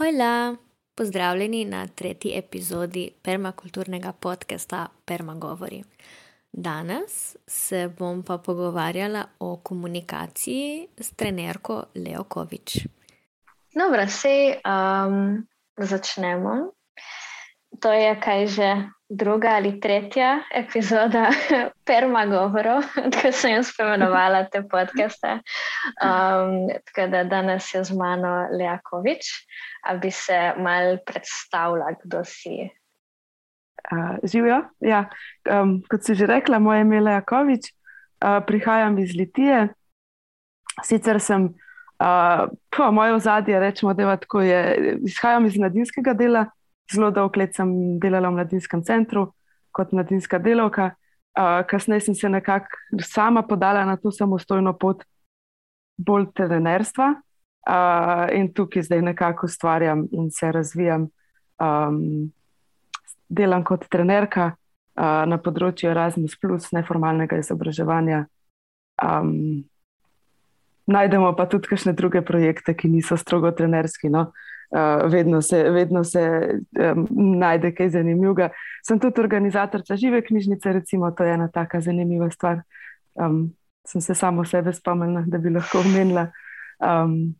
Hojla, pozdravljeni na tretji epizodi permakulturnega podcasta Permagovori. Danes se bom pa pogovarjala o komunikaciji s trenerko Leo Kovič. Dobro, sej um, začnemo. To je kaj že druga ali tretja epizoda Permagovorov, tako sem jaz pomenovala te podcaste. Um, tako da danes je z mano Lea Kovič, a bi se mal predstavila, kdo si. Uh, Živijo. Ja. Um, kot si že rekla, moje ime je Lea Kovič, uh, prihajam iz Litije. Sicer sem, uh, po moje ozadje, rečemo, da je, izhajam iz mladinskega dela zelo dolgo let sem delala v mladinskem centru kot mladinska delovka. Uh, kasneje sem se nekako sama podala na to samostojno pot, bolj trenerstva uh, in tukaj zdaj nekako ustvarjam in se razvijam. Um, delam kot trenerka uh, na področju Erasmus, neformalnega izobraževanja. Um, najdemo pa tudi kakšne druge projekte, ki niso strogo trenerski. No? Uh, vedno se, vedno se um, najde kaj zanimivega. Sem tudi organizatorica žive knjižnice, recimo, to je ena taka zanimiva stvar. Um, sem se samo sebe spomnila, da bi lahko omenila. Um,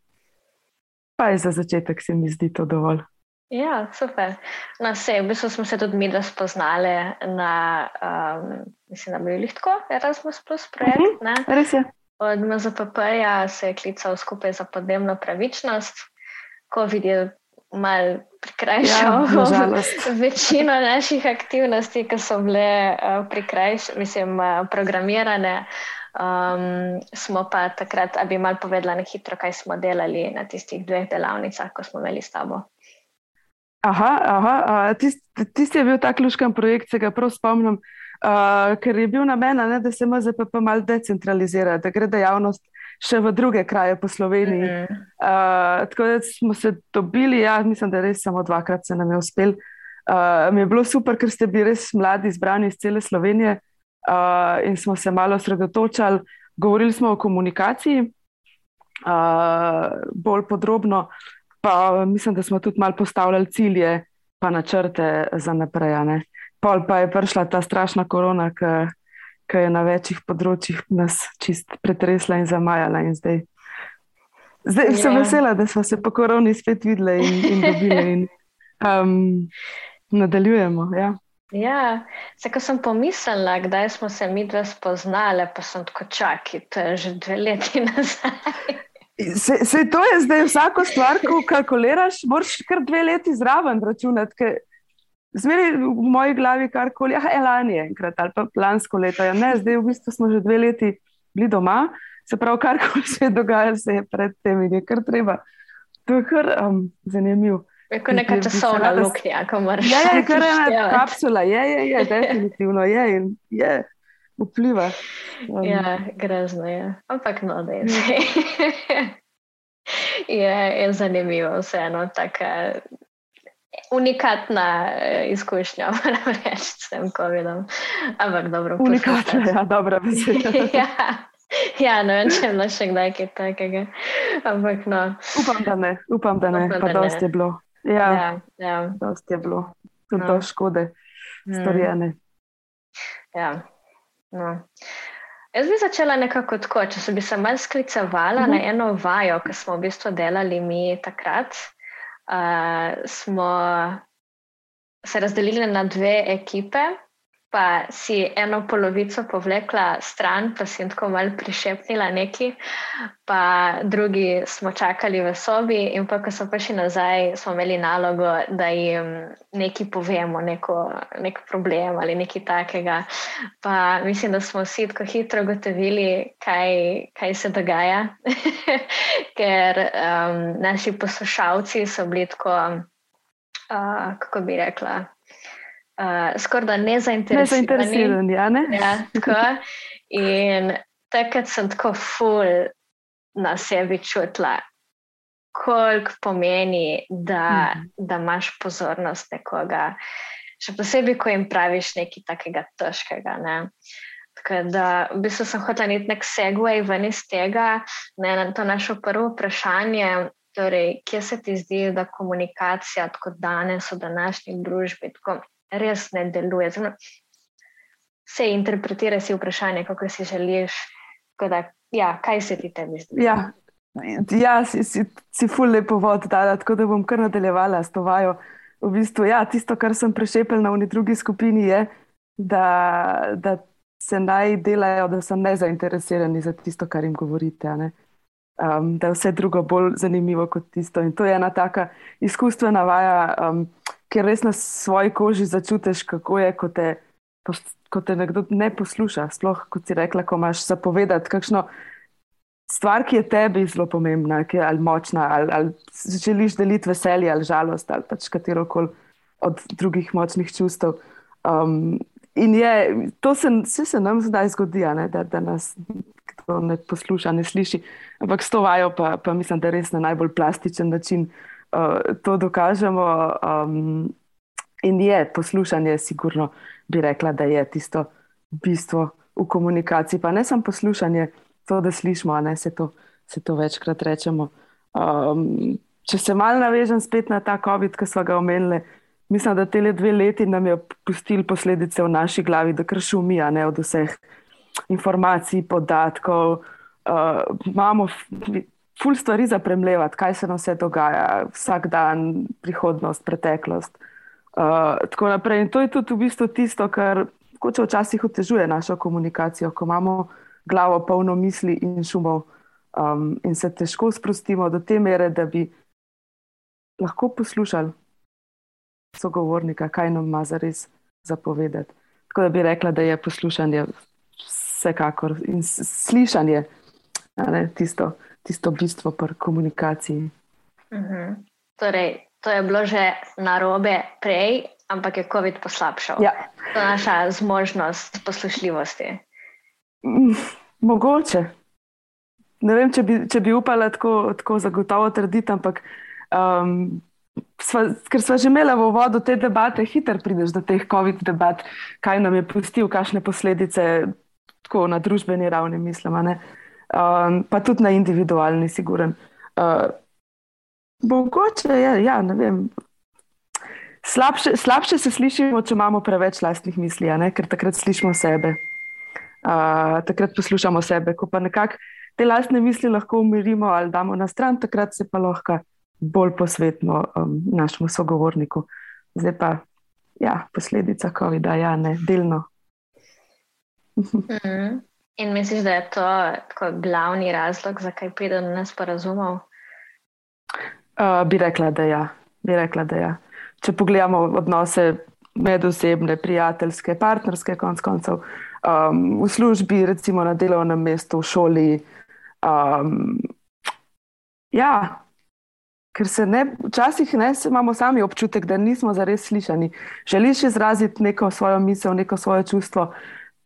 pa je za začetek, se mi zdi to dovolj. Ja, super. Na no, vse, v bistvu smo se tudi mi da spoznali na, um, mislim, da bi bili tako, Erasmus Plus projekt. Uh mhm, -huh, res je. Od MZPP-ja se je klical skupaj za podnebno pravičnost, COVID je mal prikrajšal ja, večino naših aktivnosti, ki so bile uh, prikrajš, mislim, uh, programirane. Um, smo pa takrat, da bi mal povedala na hitro, kaj smo delali na tistih dveh delavnicah, ko smo imeli s tabo. Aha, aha tisti tist je bil ta ključen projekt, se ga prav spomnim, uh, ker je bil namen, da se MZP malo decentralizira, da gre dejavnost še v druge kraje po Sloveniji. Mm -hmm. uh, tako da smo se dobili, ja, mislim, da res samo dvakrat se nam je uspel. Uh, mi je bilo super, ker ste bili res mladi, izbrani iz cele Slovenije uh, in smo se malo osredotočali. Govorili smo o komunikaciji, uh, bolj podrobno, pa mislim, da smo tudi malo postavljali cilje, pa načrte za naprej. Pol pa je prišla ta strašna korona, ki ki je na večjih področjih nas čist pretresla in zamajala. In zdaj zdaj yeah. sem ja. vesela, da smo se po koroni spet videli in, in dobili in um, nadaljujemo. Ja. Ja, se ko sem pomislila, kdaj smo se mi dve spoznali, pa sem tako čakala, to je že dve leti nazaj. Se, se to je zdaj vsako stvar, ko kalkuliraš, moraš kar dve leti zraven računati. Zmeraj v moji glavi je karkoli, ah, lani je enkrat ali pa lansko leto. Ja, ne, zdaj v bistvu smo že dve leti bili doma, se pravi, karkoli se je dogajalo, se je pred tem in je kar treba. To je kar um, zanimivo. Neka časovna luknja, ko moraš. Ja, je kar ena kapsula, je, je, je, definitivno je in je, vpliva. Um, ja, grezno je. Ampak no, da je. je, je zanimivo, vseeno, tako unikatna uh, izkušnja, moram reči, s tem COVID-om. Ampak dobro, unikatna, ja, dobra beseda. ja. Ja, ne vem, če je bilo še kdaj kaj takega. Ampak, no. Upam, da ne, upam, da ne, upam, pa da dosti ne. je bilo. Ja, ja, ja. dosti je bilo, tudi no. škode, mm. storjene. Ja, no. Jaz bi začela nekako tako, če se bi se malce sklicevala uh -huh. na mhm. eno vajo, ki smo v bistvu delali mi takrat uh, smo se razdelili na dve ekipe, pa si eno polovico povlekla stran, pa si tako malo prišepnila neki, pa drugi smo čakali v sobi, in pa ko so prišli nazaj, smo imeli nalogo, da jim nekaj povemo, neko, nek problem ali nekaj takega. Pa mislim, da smo vsi tako hitro gotovili, kaj, kaj se dogaja, ker um, naši poslušalci so bili tako, uh, kako bi rekla uh, skoraj da nezainteresirani. Nezainteresirani, ja, ne? Ja, tako. In takrat sem tako ful na sebi čutila, koliko pomeni, da, mm. da imaš pozornost nekoga. Še posebej, ko jim praviš nekaj takega težkega. Ne? Tako da, v bistvu sem hotela nek segway ven iz tega, ne, na to naše prvo vprašanje, Torej, kje se ti zdi, da komunikacija tako danes v današnji družbi tako res ne deluje? Zdaj, se interpretira si vprašanje, kako si želiš. Da, ja, kaj se ti tebi zdi? Ja, ja si, si, si ful lepo vod, da, tako da bom kar nadaljevala s to vajo. V bistvu, ja, tisto, kar sem prešepel na uni drugi skupini, je, da, da se naj delajo, da so nezainteresirani za tisto, kar jim govorite. Um, da je vse drugo bolj zanimivo kot tisto. In to je ena taka izkustvena vaja, um, ker res na svoji koži začutiš, kako je, ko te, ko te nekdo ne posluša. Sploh, kot si rekla, ko imaš zapovedati kakšno stvar, ki je tebi zelo pomembna, ki je ali močna, ali, ali želiš deliti veselje ali žalost ali pač katero koli od drugih močnih čustev. Um, in je, to se, se nam zdaj zgodi, da, da nas kdo ne posluša, ne sliši. Ampak s to vajo pa, pa mislim, da res na najbolj plastičen način uh, to dokažemo. Um, in je poslušanje, sigurno bi rekla, da je tisto bistvo v komunikaciji. Pa ne samo poslušanje, to, da slišimo, ne se to, se to večkrat rečemo. Um, če se malo navežem spet na ta COVID, ki smo ga omenili, mislim, da te dve leti nam je pustili posledice v naši glavi, da kar šumija ne, od vseh informacij, podatkov. Uh, imamo ful stvari za premljevati, kaj se nam vse dogaja, vsak dan, prihodnost, preteklost. Uh, tako naprej. In to je tudi v bistvu tisto, kar včasih otežuje našo komunikacijo, ko imamo glavo polno misli in šumov um, in se težko sprostimo do te mere, da bi lahko poslušali sogovornika, kaj nam ima za res zapovedati. Tako da bi rekla, da je poslušanje vsekakor in slišanje ne, tisto, tisto bistvo pri komunikaciji. Uh mhm. -huh. Torej, to je bilo že narobe prej, ampak je COVID poslabšal. Ja. To je naša zmožnost poslušljivosti. Mm, mogoče. Ne vem, če bi, če bi upala tako, tako zagotovo trditi, ampak um, sva, ker smo že imeli v uvodu te debate, hitro prideš do teh COVID debat, kaj nam je pustil, kakšne posledice tako na družbeni ravni, mislim, um, pa tudi na individualni, siguren. Uh, mogoče je, ja, ne vem. Slabše, slabše se slišimo, če imamo preveč lastnih misli, ker takrat slišimo sebe. Uh, takrat poslušamo sebe, ko pa nekako te lastne misli lahko umirimo ali damo na stran, takrat se pa lahko bolj posvetno um, našemu sogovorniku. Zdaj pa, ja, posledica COVID-a, ja, ne, delno. mm. In misliš, da je to glavni razlog, zakaj pride do nesporazumov? Uh, bi rekla, da ja. Bi rekla, da ja. Če pogledamo odnose medosebne, prijateljske, partnerske, konc koncev, um, v službi, recimo na delovnem mestu, v šoli. Um, ja, ker se ne, včasih ne, imamo sami občutek, da nismo zares slišani. Želiš izraziti neko svojo misel, neko svoje čustvo,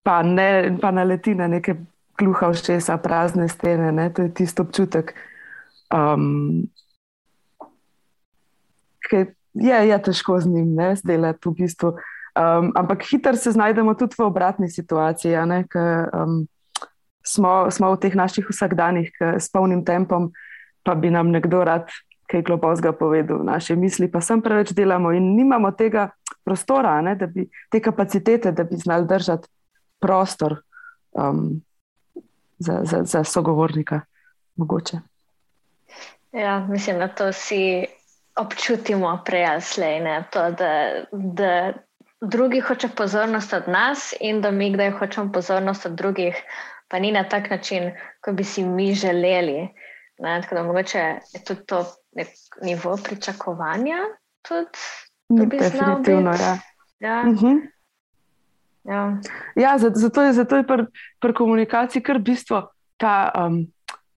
pa ne pa naleti na neke gluha všesa, prazne stene. Ne? To je tisto občutek. Um, je, je težko z njim, ne, zdelati v bistvu. Um, ampak hitro se znajdemo tudi v obratni situaciji, ker um, smo, smo v teh naših vsakdanjih s polnim tempom, pa bi nam nekdo rad kaj globokega povedal, naše misli pa sem preveč delamo in nimamo tega prostora, ne, da bi te kapacitete, da bi znali držati prostor um, za, za, za sogovornika. Mogoče. Ja, mislim, da to si občutimo prejasle, to, da, da drugi hoče pozornost od nas in da mi kdaj hočemo pozornost od drugih, pa ni na tak način, kot bi si mi želeli. Ne, tako da mogoče je tudi to nek nivo pričakovanja. Tudi, Definitivno, ja. Ja. Uh mhm. -huh. Ja. Ja, zato je, zato je pri pr komunikaciji kar bistvo ta um,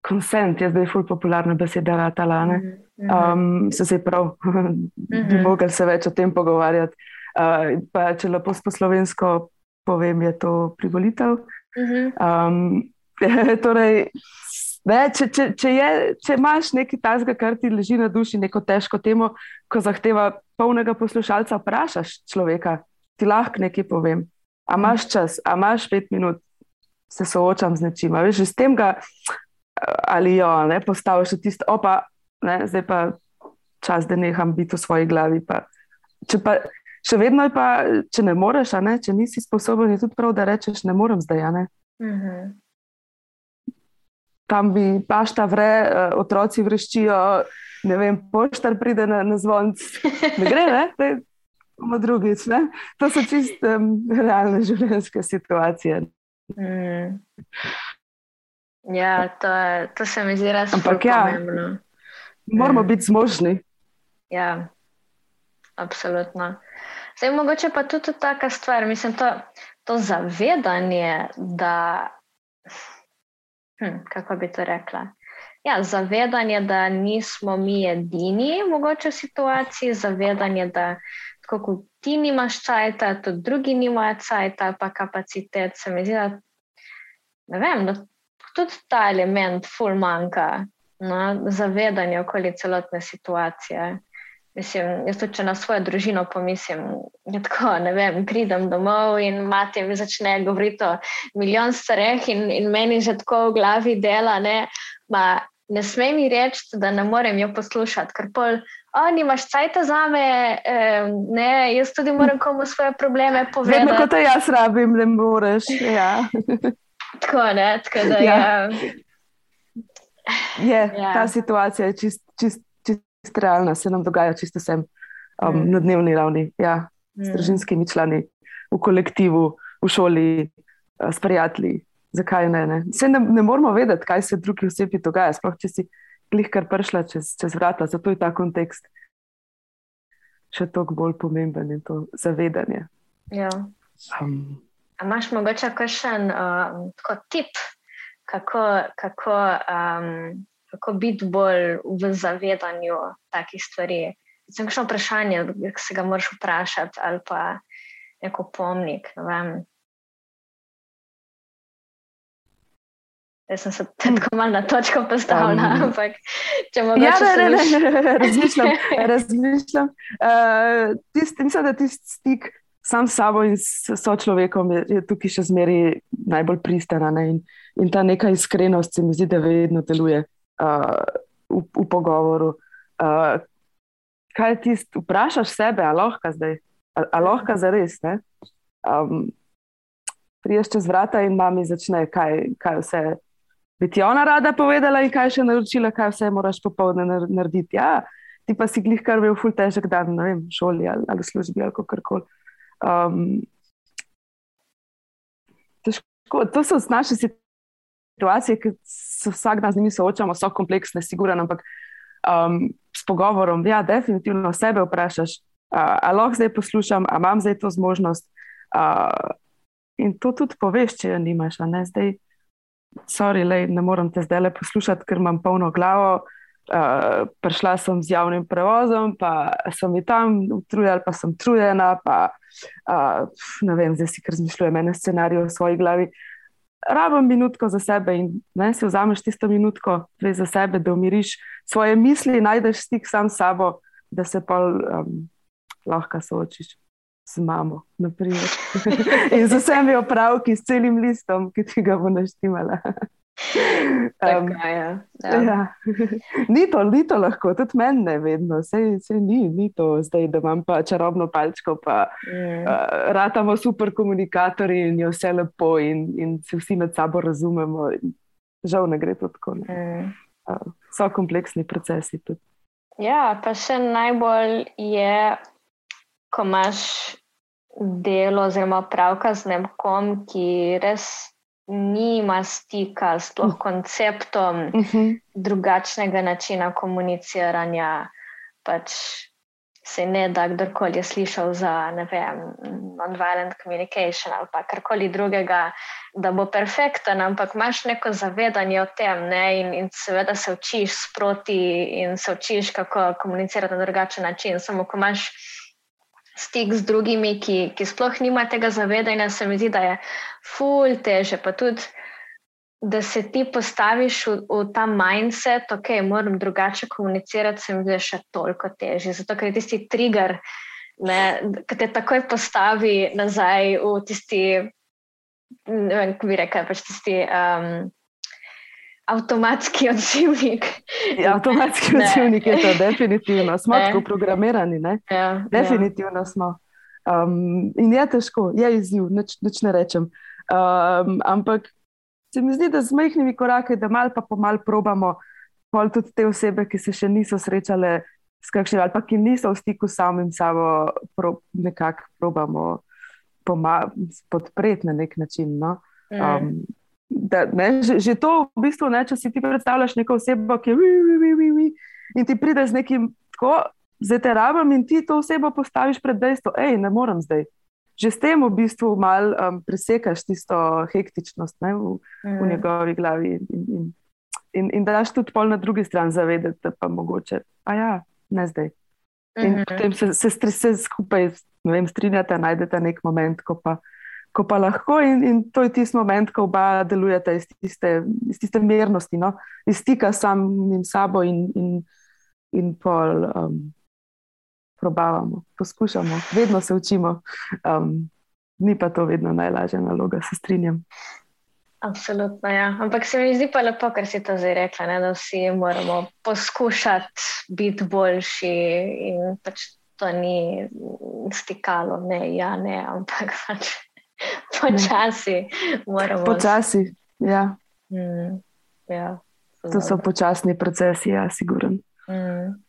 konsent, je zdaj ful popularna beseda, da ta lane. Um, se se prav, bi mhm. mogli se več o tem pogovarjati. Uh, pa, če lepo sposlovensko povem, je to privolitev. Um, torej, Ne, če, če, če, je, če imaš nekaj tajnega, kar ti leži na duši, neko težko temo, ko zahteva polnega poslušalca, vprašaš človeka, ti lahko nekaj povem. A imaš čas, a imaš pet minut, se soočam z nečim. Veš, z tem ga ali jo ne postaviš tisto, opa, ne, zdaj pa čas, da neham biti v svoji glavi. Pa. Če pa še vedno je pa, če ne moreš, ne, če nisi sposoben, je tudi prav, da rečeš, ne morem zdaj. Ne. Uh mhm. -huh. Tam bi pašta vre, eh, otroci vreščijo, ne vem, poštar pride na, na zvonc. Ne gre, ne? Imamo drugič. Ne? To so čiste um, realne življenjske situacije. Mm. Ja, to, je, to se mi zdi res Ampak ja, moramo mm. biti zmožni. Ja, absolutno. Zdaj, mogoče pa tudi taka stvar, mislim, to, to zavedanje, da, hm, kako bi to rekla, ja, zavedanje, da nismo mi edini mogoče v situaciji, zavedanje, da tako kot ti nimaš cajta, tudi drugi nimajo cajta, pa kapacitet, se mi zdi, da vem, da tudi ta element ful manjka, no, zavedanje okoli celotne situacije. Mislim, jaz tudi, če na svojo družino pomislim, da tako, ne vem, pridem domov in mati mi začne govoriti o milijon stareh in, in meni že tako v glavi dela, ne, ma, ne sme mi reči, da ne morem jo poslušati, ker pol, o, nimaš cajta za me, eh, ne, jaz tudi moram komu svoje probleme povedati. Vedno, kot jaz rabim, ne moreš, ja. tako, ne, tako da, ja. ja. Je, ja. ta situacija je čist, čist čisto realna, se nam dogaja čisto vsem um, mm. na dnevni ravni, ja, mm. s družinskimi člani, v kolektivu, v šoli, uh, s prijatelji. Zakaj ne? Ne? ne, ne moramo vedeti, kaj se drugi osebi dogaja, sploh če si kar prišla čez, čez vrata. Zato je ta kontekst še toliko bolj pomemben in to zavedanje. Ja. Um, Imáš morda kakšen uh, tip, kako, kako um, kako biti bolj v zavedanju takih stvari. Sem kakšno vprašanje, se ga moraš vprašati, ali pa neko pomnik. Ne Jaz sem se tako malo na točko postavila, um, ampak če mogoče. Ja, ne, ne, ne, ne, razmišljam. razmišljam. Uh, tist, mislim, da tisti stik sam s sabo in s sočlovekom je, je tukaj še zmeraj najbolj pristana. Ne? In, in ta neka iskrenost se mi zdi, da vedno deluje uh, v, v pogovoru. Uh, kaj ti vprašaš sebe, ali lahko zdaj, ali lahko za res? Um, Priješ čez vrata in mami začne, kaj, kaj vse bi ti ona rada povedala, in kaj še naročila, kaj vse moraš popoldne narediti. Ja, ti pa si glih kar bil ful težek dan, ne vem, v šoli ali, ali službi ali karkoli. Um, težko, to so naše situacije ki se vsak dan z njimi soočamo, so kompleksne, sigurno, ampak um, s pogovorom, ja, definitivno sebe vprašaš, uh, ali lahko zdaj poslušam, ali imam zdaj to zmožnost. Uh, in to tudi poveš, če jo nimaš, ne zdaj. Sorry, lej, ne morem te zdaj le poslušati, ker imam polno glavo. Uh, prišla sem z javnim prevozom, pa sem ji tam utrujena, pa sem trujena. Pa, uh, ne vem, zdaj si razmišljujem ene scenarije v svoji glavi. Rabim minutko za sebe in ne, si vzameš tisto minutko za sebe, da umiriš svoje misli, najdeš stik sam s sabo, da se pa um, lahko soočiš z mamo. in z vsemi opravki, s celim listom, ki ti ga bo naštimala. Um, ja. Ja. Ja. Ni, to, ni to lahko, tudi meni ne vedno, vse ni, ni to zdaj, da imam pa čarobno palčko, pa mm. uh, ratamo super komunikatorji in je vse lepo in, in se vsi med sabo razumemo. Žal ne gre to tako. Mm. Uh, so kompleksni procesi tudi. Ja, pa še najbolj je, ko imaš delo oziroma pravka z nekom, ki res nima stika s to konceptom uh mhm. -huh. drugačnega načina komuniciranja. Pač se ne da, kdorkoli je slišal za non-violent communication ali pa karkoli drugega, da bo perfekten, ampak imaš neko zavedanje o tem ne? in, in seveda se učiš sproti in se učiš, kako komunicirati na drugačen način. Samo ko imaš stik z drugimi, ki, ki sploh nima tega zavedanja, se mi zdi, da je ful teže. Pa tudi, da se ti postaviš v, v ta mindset, ok, moram drugače komunicirati, se mi zdi še toliko teže. Zato, ker je tisti trigger, ki te takoj postavi nazaj v tisti, ne vem, kako bi rekel, pač tisti. Um, avtomatski odzivnik. Ja, avtomatski ne. odzivnik je to, definitivno. Smo tako programirani. Ja, ja, definitivno ja. smo. Um, in je težko, je izziv, nič ne rečem. Um, ampak se mi zdi, da z majhnimi koraki, da mal pa pomal probamo, pol tudi te osebe, ki se še niso srečale s kakšnim ali pa ki niso v stiku s samim sabo, pro, nekako probamo podpreti na nek način. No? Um, da, ne, že, že to v bistvu ne, če si ti predstavljaš neko osebo, ki je vi, vi, vi, vi, vi, in ti pride z nekim tako. Zdaj te rabim in ti to osebo postaviš pred dejstvo, hej, ne morem zdaj. Že s tem v bistvu malo um, presekaš tisto hektičnost ne, v, mm. v njegovi glavi in, in, in, in daš tudi pol na drugi strani zavedati, da pa mogoče, a ja, ne zdaj. In mm -hmm. potem se, se, se, se skupaj vem, strinjate, najdete nek moment, ko pa, ko pa lahko. In, in to je tisti moment, ko oba delujete iz tiste, iz tiste mernosti, no? iz stika samim sabo in, in, in pol. Um, Probavamo, poskušamo, vedno se učimo, um, ni pa to vedno najlažja naloga, se strinjam. Absolutno, ja. Ampak se mi zdi pa lepo, kar si to zdaj rekla, ne? da vsi moramo poskušati biti boljši in pač to ni stikalo, ne, ja, ne, ampak pač počasi moramo. Počasi, ja. Mm, ja to so počasni procesi, ja, siguren. Mm.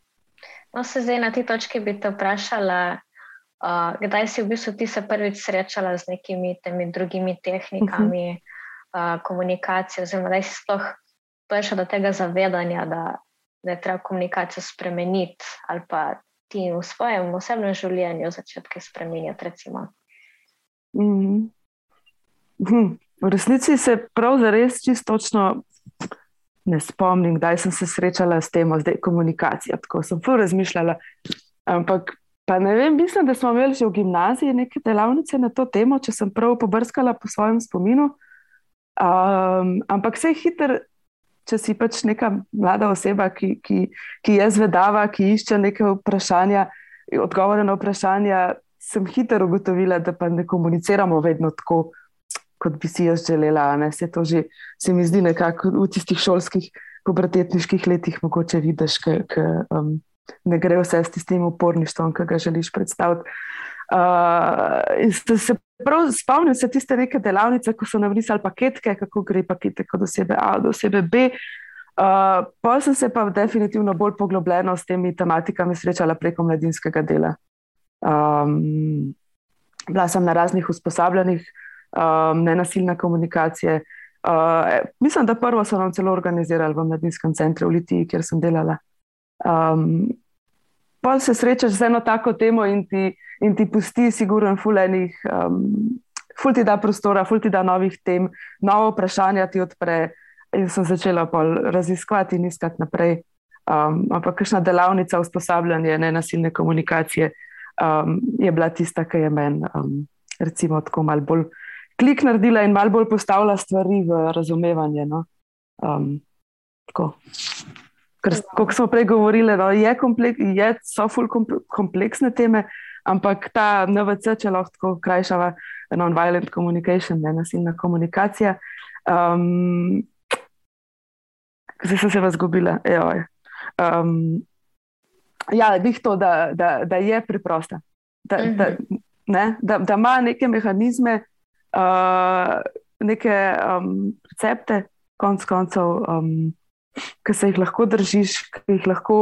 No, se zdaj na tej točki bi te vprašala, uh, kdaj si v bistvu ti se prvič srečala z nekimi temi drugimi tehnikami uh -huh. uh, komunikacije, oziroma da si sploh prišla do tega zavedanja, da, da je treba komunikacijo spremeniti ali pa ti v svojem osebnem življenju začeti spremenjati. Mm. Hm. V resnici se prav za res čistočno ne spomnim, kdaj sem se srečala s tem, zdaj komunikacija. Tako sem fu razmišljala. Ampak pa ne vem, mislim, da smo imeli že v gimnaziji neke delavnice na to temo, če sem prav pobrskala po svojem spominu. Um, ampak vse hitro če si pač neka mlada oseba, ki, ki, ki je zvedava, ki išče neke vprašanja, odgovore na vprašanja, sem hitro ugotovila, da pa ne komuniciramo vedno tako, kot bi si jaz želela. Se to že se mi zdi nekako v tistih šolskih, pubertetniških letih, mogoče vidiš, da um, ne gre vse s tistim uporništvom, ki ga želiš predstaviti. Uh, se prav spomnim se tiste neke delavnice, ko so nam risali paketke, kako gre pakete od osebe A do osebe B. Uh, pa sem se pa definitivno bolj poglobljeno s temi tematikami srečala preko mladinskega dela. Um, bila sem na raznih usposabljanjih, um, nenasilne komunikacije. Uh, mislim, da prvo so nam celo organizirali v mladinskem centru v Litiji, kjer sem delala. Um, pa se srečaš z eno tako temo in ti, in ti pusti, siguren, fulejnih, um, ful ti da prostora, ful ti da novih tem, novo vprašanje ti odpre. In sem začela raziskovati in iskati naprej. Um, ampak kakšna delavnica usposabljanja nenasilne komunikacije um, je bila tista, ki je meni, um, recimo, tako malo bolj klik naredila in malo bolj postavila stvari v razumevanje. No? Um, Ker, kot smo prej govorili, no, je komplek, je, so ful kompleksne teme, ampak ta NVC, če lahko tako krajšava, non-violent communication, ne nasilna komunikacija. Um, zdaj sem se vas zgubila. Um, ja, bih to, da, da, da je preprosta, da, uh -huh. da, mhm. ne, da, da ima neke mehanizme, uh, neke um, recepte, konc koncev. Um, ki se jih lahko držiš, ki jih lahko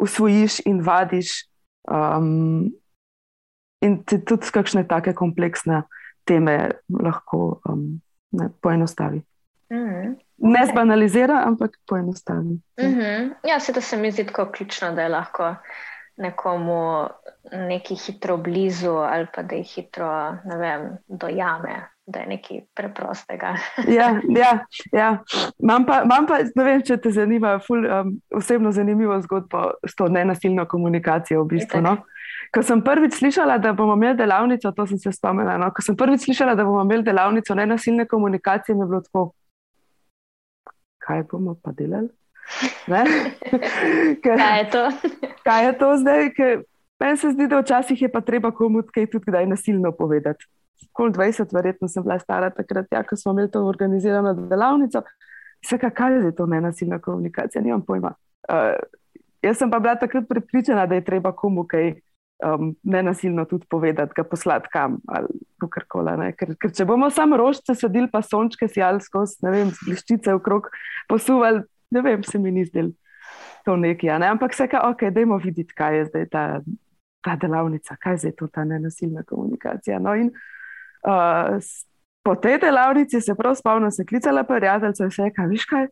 usvojiš in vadiš, um, in ti tudi kakšne take kompleksne teme lahko um, ne, poenostavi. Mm -hmm. Ne zbanalizira, ampak poenostavi. Mm -hmm. Ja, se to se mi zdi tako ključno, da je lahko nekomu neki hitro blizu ali pa da jih hitro vem, dojame da je nekaj preprostega. ja, ja, ja. Imam pa, mam pa, ne vem, če te zanima, ful, um, osebno zanimivo zgodbo s to nenasilno komunikacijo. V bistvu, no? Ko sem prvič slišala, da bomo imeli delavnico, to sem se spomnila. No? Ko sem prvič slišala, da bomo imeli delavnico nenasilne komunikacije, mi je bilo tako, kaj bomo pa delali? kaj je to? kaj je to zdaj? Meni se zdi, da včasih je pa treba komu kaj tudi kdaj nasilno povedati kol 20, verjetno sem bila stara takrat, ja, ko smo imeli to organizirano delavnico. Vse, kaj je to nenasilna komunikacija, nimam pojma. Uh, jaz sem pa bila takrat prepričana, da je treba komu kaj um, nenasilno tudi povedati, ga poslati kam ali kar koli. Ker, ker če bomo samo rožce sedeli, pa sončke sjali skozi, ne vem, bliščice okrog posuvali, ne vem, se mi ni zdel to nekaj. Ne? Ampak vse, kaj, ok, dajmo videti, kaj je zdaj ta, ta delavnica, kaj je to ta nenasilna komunikacija. No, in, uh, Po tej delavnici se prav spomnim, sem klicala prijateljica in vse, kaj veš kaj.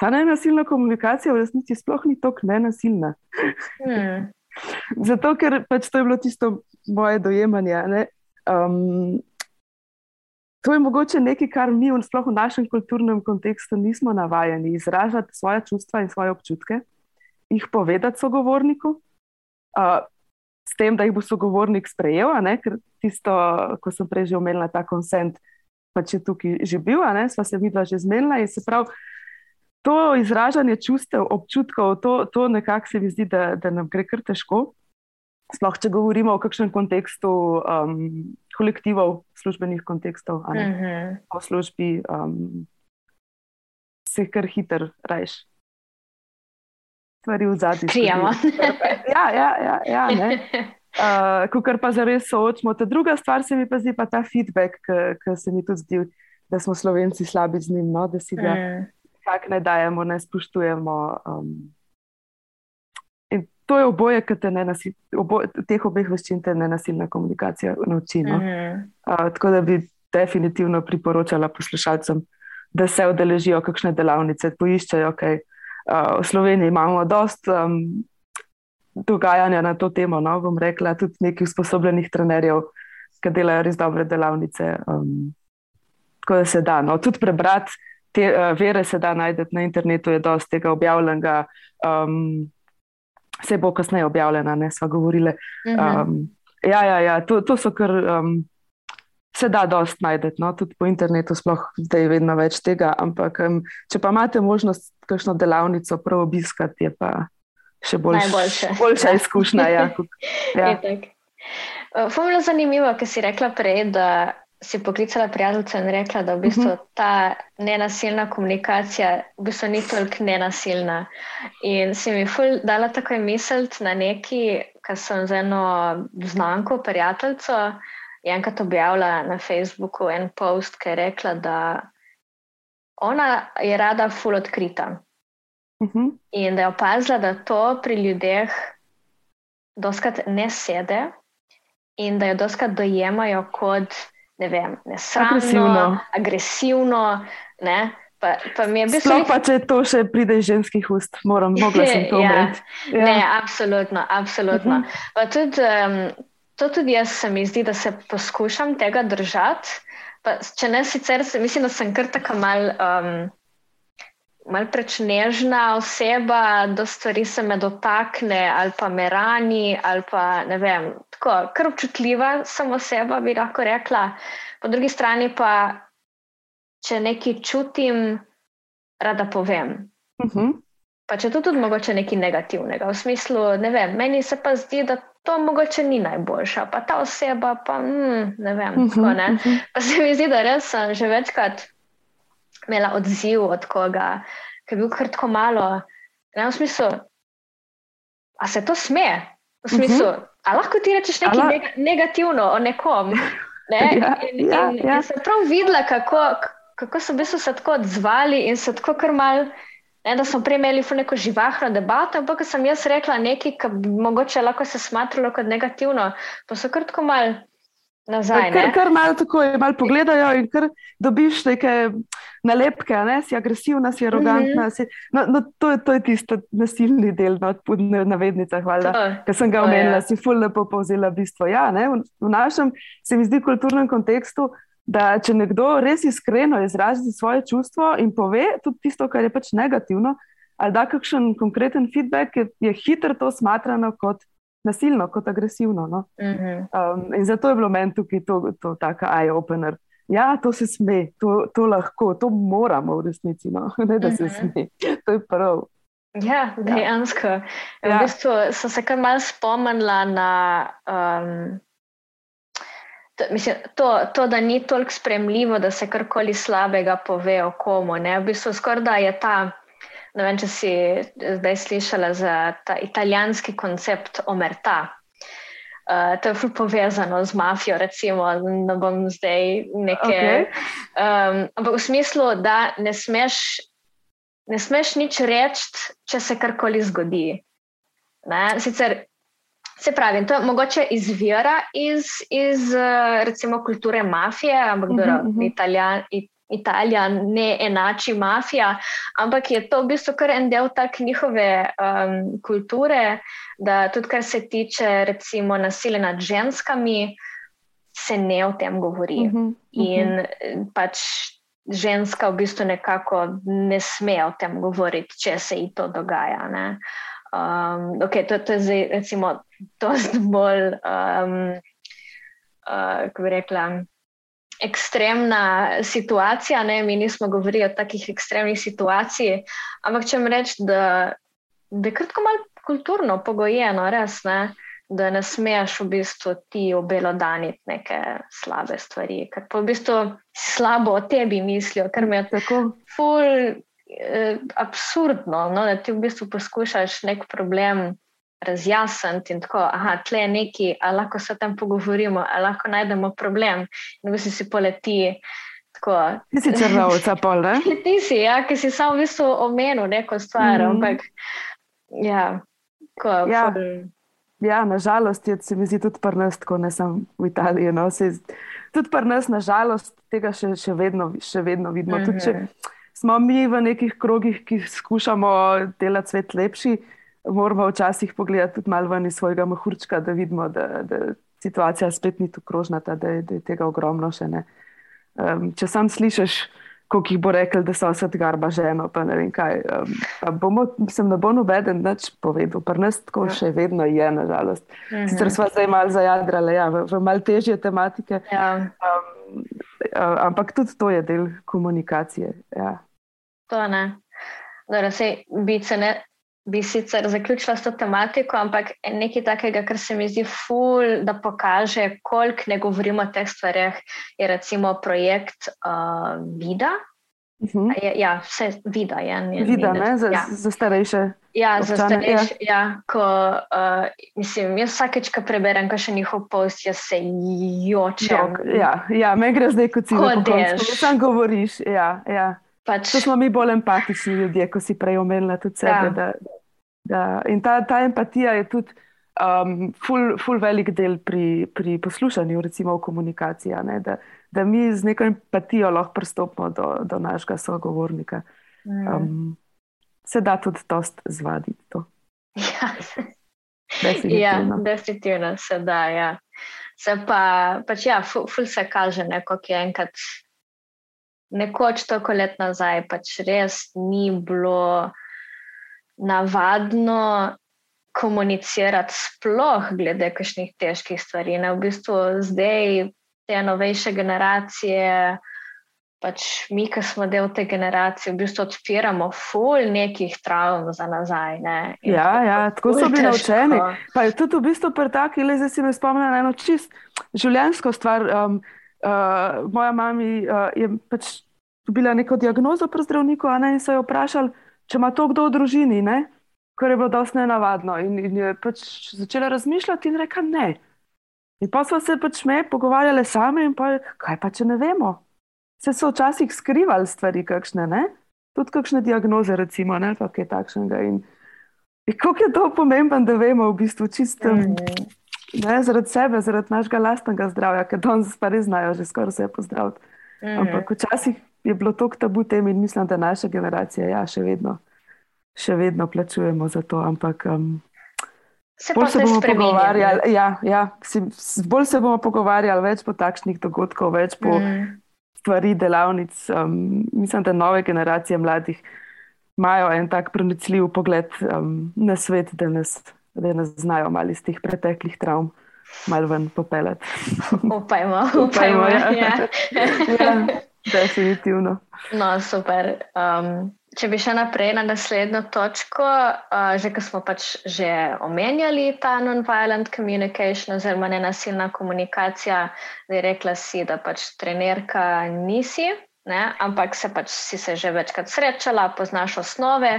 Ta nenasilna komunikacija v resnici sploh ni tako nenasilna. Hmm. Zato, ker pač to je bilo tisto moje dojemanje. Um, to je mogoče nekaj, kar mi, sploh v našem kulturnem kontekstu, nismo navajeni izražati svoje čustva in svoje občutke, jih povedati sogovorniku, uh, s tem, da jih bo sogovornik sprejel. Ker tisto, ko sem prej že omenila ta konsent, pač je tukaj že bil, sva se vidva že zmenila in se pravi to izražanje čustev, občutkov, to, to nekako se mi zdi, da, da nam gre kar težko. Sploh, če govorimo o kakšnem kontekstu um, kolektivov, službenih kontekstov, ali uh. -huh. o službi, um, se kar hiter rajš. Stvari v zadnji. Prijemo. Ja, ja, ja. ja uh, Ko kar pa zares soočimo. Ta druga stvar se mi pa zdi pa ta feedback, ki se mi tudi zdi, da smo slovenci slabi z njim. No? Da si ga. Uh kako ne dajemo, ne spoštujemo. Um, in to je oboje, ki te ne nasilja, teh obeh veščin te ne nasilna komunikacija nauči. No? Uh -huh. uh, tako da bi definitivno priporočala poslušalcem, da se odeležijo kakšne delavnice, poiščejo, kaj uh, v Sloveniji imamo dost. Um, Dogajanja na to temo, no, bom rekla, tudi nekaj usposobljenih trenerjev, ki delajo res dobre delavnice. Um, tako da se da. No, tudi prebrati te uh, vere se da najti na internetu, je dosti tega objavljenega. Um, Vse bo kasneje objavljeno, ne smo govorili. Um, ja, ja, ja, to, to so kar um, se da dosti najdete, no? tudi po internetu, sploh zdaj je vedno več tega. Ampak, um, če pa imate možnost kakšno delavnico prav obiskati, je pa še boljš, boljša ja. izkušnja. Ja, ja. Fumno zanimivo, ker si rekla prej, da si poklicala prijateljica in rekla, da v bistvu uh mhm. -huh. ta nenasilna komunikacija v bistvu ni toliko nenasilna. In si mi ful dala takoj misliti na neki, kar sem z eno znanko, prijateljico, enkrat objavila na Facebooku en post, ki je rekla, da ona je rada ful odkrita. Uh mhm. -huh. In da je opazila, da to pri ljudeh doskrat ne sede. In da jo doskrat dojemajo kot ne vem, nesramno, agresivno. agresivno ne? Pa, pa Sploh nek... pa, če to še pride iz ženskih ust, moram mogla sem to umreti. ja. ja. Ne, absolutno, absolutno. Uh -huh. tudi, um, to tudi jaz se mi zdi, da se poskušam tega držati. Pa, če ne sicer, mislim, da sem kar tako mal. Um, Mal preveč nežna oseba, da stvari se me dotakne, ali pa me rani, ali pa ne vem, tako, kar občutljiva sem oseba, bi lahko rekla. Po drugi strani pa, če nekaj čutim, rada povem. Uh mhm. -huh. Pa če to tudi mogoče nekaj negativnega, v smislu, ne vem, meni se pa zdi, da to mogoče ni najboljša, pa ta oseba pa mm, ne vem. Uh -huh, tako, ne? Uh -huh. Pa se mi zdi, da res sem že večkrat imela odziv od koga, ki je bil kar tako malo. Ne, v smislu, a se to sme? V smislu, uh -huh. A lahko ti rečeš nekaj Ala... neg negativno o nekom. Ne? Ja, in, ja, in, ja. in sem prav videla, kako, kako so se tako odzvali in so tako kar mal. Ne, da smo prej imeli neko živahno debato, ampak sem jaz rekla nekaj, kar bi mogoče lahko se smatralo kot negativno, pa so kar tako mal nazaj. Kar, kar malo tako je, malo pogledajo in kar dobiš neke nalepke, ne? si agresivna, si arogantna. Mm -hmm. si, no, no, to, je, to je tisto nasilni del, no, na navednicah, ki sem ga omenila, si ful lepo povzela bistvo. Ja, v, v našem, se mi zdi, kulturnem kontekstu. Da, če nekdo res iskreno izrazi svoje čustvo in pove tudi tisto, kar je pač negativno, ali da kakšen konkreten feedback, je, je hitro to smatrano kot nasilno, kot agresivno. No? Uh -huh. um, in zato je bilo meni tukaj to, to tako eye-opener. Ja, to se sme, to, to lahko, to moramo v resnici, no? ne da se uh -huh. sme. To je prav. Ja, dejansko. Ja. V ja. bistvu sem se kar mal spomnila na. Um, To, mislim, to, to, da ni toliko spremljivo, da se karkoli slabega pove o komu. Ne? V bistvu skoraj da je ta, ne vem, če si zdaj slišala za ta italijanski koncept omerta. Uh, to je povezano z mafijo, recimo, da bom zdaj nekaj. Okay. Um, ampak v smislu, da ne smeš, ne smeš nič reči, če se karkoli zgodi. Ne? Sicer Se pravi, to mogoče izvira iz, iz recimo, kulture mafije, ampak uh -huh, uh -huh. Italijan, Italija ne enači mafija, ampak je to v bistvu kar en del tak njihove um, kulture, da tudi kar se tiče recimo nasilja nad ženskami, se ne o tem govori. Uh -huh, uh -huh. In pač ženska v bistvu nekako ne sme o tem govoriti, če se ji to dogaja. Ne? Um, okay, to, to je zdaj, recimo, dosti bolj, um, uh, kako bi rekla, ekstremna situacija. Ne? Mi nismo govorili o takih ekstremnih situacijah, ampak če mi rečem, da, da je kratko malo kulturno pogojeno, res ne. Da ne smeš v bistvu ti obelodaniti neke slabe stvari, ker pa v bistvu slabo o tebi mislijo, ker mi je tako ful eh, absurdno, no, da ti v bistvu poskušaš nek problem razjasniti in tako, ah, tle je neki, ali lahko se tam pogovorimo, ali lahko najdemo problem, in v bistvu si poleti. Tako. Ti si črnovca, pol, ne? Ti si, ja, ki si samo v bistvu omenil neko stvar, mm. ampak ja, ko, ja. Ja, nažalost, je, se mi zdi tudi pri nas, tako ne samo v Italiji. No, se, tudi pri nas, nažalost, tega še, še, vedno, še vedno vidimo. Mm -hmm. tudi, če, mhm smo mi v nekih krogih, ki skušamo delati svet lepši, moramo včasih pogledati tudi malo ven iz svojega mahurčka, da vidimo, da, da situacija spet ni tako krožnata, da, da je tega ogromno še ne. Um, če sam slišiš, koliko jih bo rekel, da so vse garba ženo, pa ne vem kaj. Um, bomo, sem ne bo nobeden več povedal, pa nas tako ja. še vedno je, nažalost. Mhm. Sicer smo zdaj malo zajadrali ja, v, v mal težje tematike. Ja. Um, ampak tudi to je del komunikacije. Ja. To ne. Dobro, sej, bi, ne, bi sicer zaključila s to tematiko, ampak nekaj takega, kar se mi zdi ful, da pokaže, koliko ne govorimo o teh stvareh, je recimo projekt uh, Vida. Uh mhm. -huh. je, ja, vse vida je. Ne, vida, ne, za, ja. za starejše. Ja, občane, za starejše. Ja. Ja, ko, uh, mislim, jaz vsakeč, ko preberem, ko še njihov post, jaz se jočem. Ja, ja me gre zdaj kot cilj. Kot sam govoriš. Ja, ja. Pač... To smo mi bolj empatični ljudje, ko si prej omenila tudi sebe. Ja. Da, da, in ta, ta empatija je tudi um, ful, ful velik del pri, pri poslušanju, recimo v komunikaciji. Da, da mi z neko empatijo lahko pristopimo do, do našega sogovornika. Mm. Um, se da tudi dost zvaditi to. Ja, definitivno. Ja, definitivno se da. Ja. Se pa, pač ja, ful, ful se kaže, ki je enkrat nekoč toliko let nazaj pač res ni bilo navadno komunicirati, sploh glede kakšnih težkih stvari. Ne? V bistvu zdaj te novejše generacije. Pač mi, ki smo del te generacije, v bistvu odpiramo ful nekih travm za nazaj. Ja, ja, tako so bili naučeni. Pa je tudi v bistvu pretak, ali zdaj si me spomnim na eno čist življenjsko stvar. Um, uh, moja mama uh, je pač dobila neko diagnozo pri zdravniku ne, in so jo vprašali, če ima to kdo v družini, ne, kar je bilo dosti nenavadno. In, in je pač začela razmišljati in reka ne. In pa smo se pač me pogovarjali sami in pa kaj pa če ne vemo. Se so včasih skrivali stvari, kakšne, ne? tudi kakšne diagnoze, recimo, ne, pa kaj takšnega. In, in kako je to pomembno, da vemo v bistvu čisto. Mm. Ne, zaradi sebe, zaradi našega lastnega zdravja, ker danes pa res znajo že skoraj vse pozdraviti. Mm. Ampak včasih je bilo to tabu tem in mislim, da naša generacija ja, še, vedno, še vedno plačujemo za to. Ampak um, se bolj se bomo pogovarjali. Ja, ja, si, bolj se bomo pogovarjali, več po takšnih dogodkih, več po mm. stvari, delavnic. Um, mislim, da nove generacije mladih imajo en tak pronicljiv pogled um, na svet, da nas, da nas znajo malo iz teh preteklih travm malo ven popeljati. Upajmo, upajmo. Ja. ja. ja, definitivno. No, super. Um, če bi še naprej na naslednjo točko, uh, že ko smo pač že omenjali ta non-violent communication oziroma nenasilna komunikacija, da je rekla si, da pač trenerka nisi. Ne, ampak se pač si se že večkrat srečala, poznaš osnove,